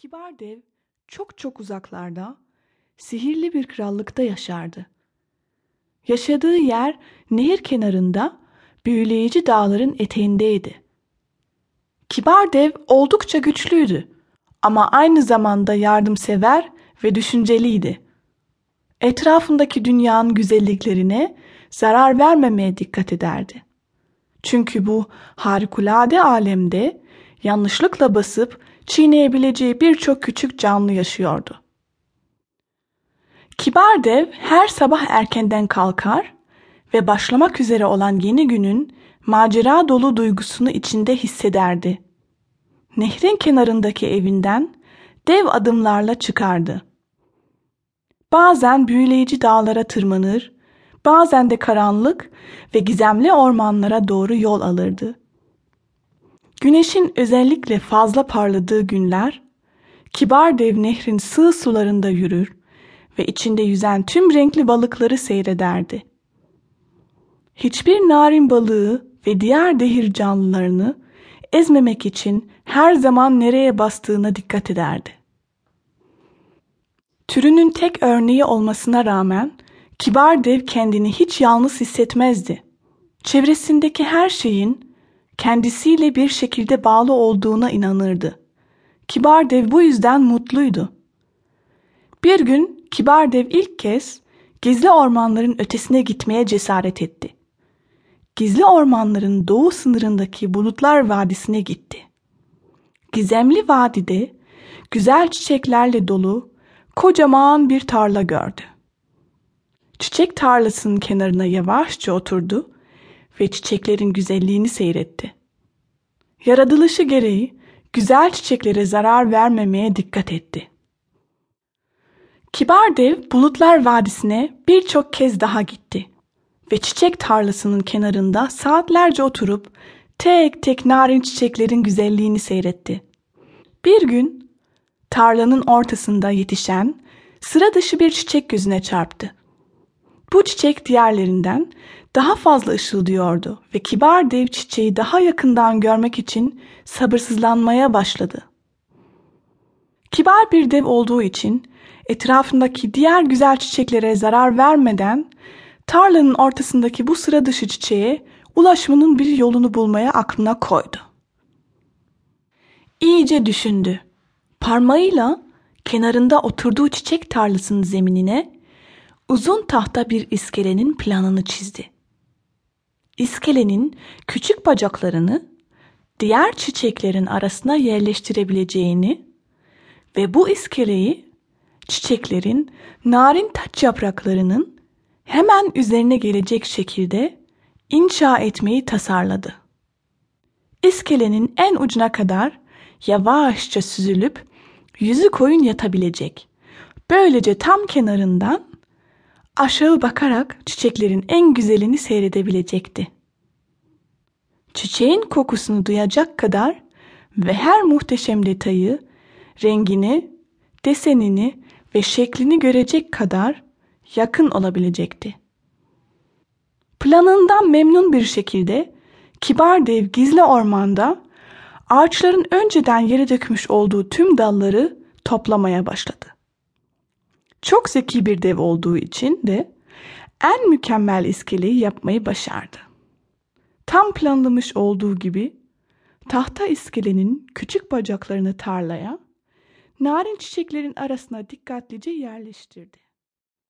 Kibar dev çok çok uzaklarda, sihirli bir krallıkta yaşardı. Yaşadığı yer nehir kenarında, büyüleyici dağların eteğindeydi. Kibar dev oldukça güçlüydü ama aynı zamanda yardımsever ve düşünceliydi. Etrafındaki dünyanın güzelliklerine zarar vermemeye dikkat ederdi. Çünkü bu harikulade alemde yanlışlıkla basıp çiğneyebileceği birçok küçük canlı yaşıyordu. Kibar dev her sabah erkenden kalkar ve başlamak üzere olan yeni günün macera dolu duygusunu içinde hissederdi. Nehrin kenarındaki evinden dev adımlarla çıkardı. Bazen büyüleyici dağlara tırmanır, bazen de karanlık ve gizemli ormanlara doğru yol alırdı. Güneşin özellikle fazla parladığı günler, kibar dev nehrin sığ sularında yürür ve içinde yüzen tüm renkli balıkları seyrederdi. Hiçbir narin balığı ve diğer dehir canlılarını ezmemek için her zaman nereye bastığına dikkat ederdi. Türünün tek örneği olmasına rağmen kibar dev kendini hiç yalnız hissetmezdi. Çevresindeki her şeyin kendisiyle bir şekilde bağlı olduğuna inanırdı. Kibar dev bu yüzden mutluydu. Bir gün kibar dev ilk kez gizli ormanların ötesine gitmeye cesaret etti. Gizli ormanların doğu sınırındaki Bulutlar Vadisi'ne gitti. Gizemli vadide güzel çiçeklerle dolu kocaman bir tarla gördü. Çiçek tarlasının kenarına yavaşça oturdu ve çiçeklerin güzelliğini seyretti. Yaratılışı gereği güzel çiçeklere zarar vermemeye dikkat etti. Kibar dev Bulutlar Vadisi'ne birçok kez daha gitti ve çiçek tarlasının kenarında saatlerce oturup tek tek narin çiçeklerin güzelliğini seyretti. Bir gün tarlanın ortasında yetişen sıra dışı bir çiçek gözüne çarptı. Bu çiçek diğerlerinden daha fazla ışıldıyordu ve kibar dev çiçeği daha yakından görmek için sabırsızlanmaya başladı. Kibar bir dev olduğu için etrafındaki diğer güzel çiçeklere zarar vermeden tarlanın ortasındaki bu sıra dışı çiçeğe ulaşmanın bir yolunu bulmaya aklına koydu. İyice düşündü. Parmağıyla kenarında oturduğu çiçek tarlasının zeminine uzun tahta bir iskelenin planını çizdi. İskelenin küçük bacaklarını diğer çiçeklerin arasına yerleştirebileceğini ve bu iskeleyi çiçeklerin narin taç yapraklarının hemen üzerine gelecek şekilde inşa etmeyi tasarladı. İskelenin en ucuna kadar yavaşça süzülüp yüzü koyun yatabilecek. Böylece tam kenarından aşağı bakarak çiçeklerin en güzelini seyredebilecekti. Çiçeğin kokusunu duyacak kadar ve her muhteşem detayı, rengini, desenini ve şeklini görecek kadar yakın olabilecekti. Planından memnun bir şekilde kibar dev gizli ormanda ağaçların önceden yere dökmüş olduğu tüm dalları toplamaya başladı. Çok zeki bir dev olduğu için de en mükemmel iskeleyi yapmayı başardı. Tam planlamış olduğu gibi tahta iskelenin küçük bacaklarını tarlaya, narin çiçeklerin arasına dikkatlice yerleştirdi.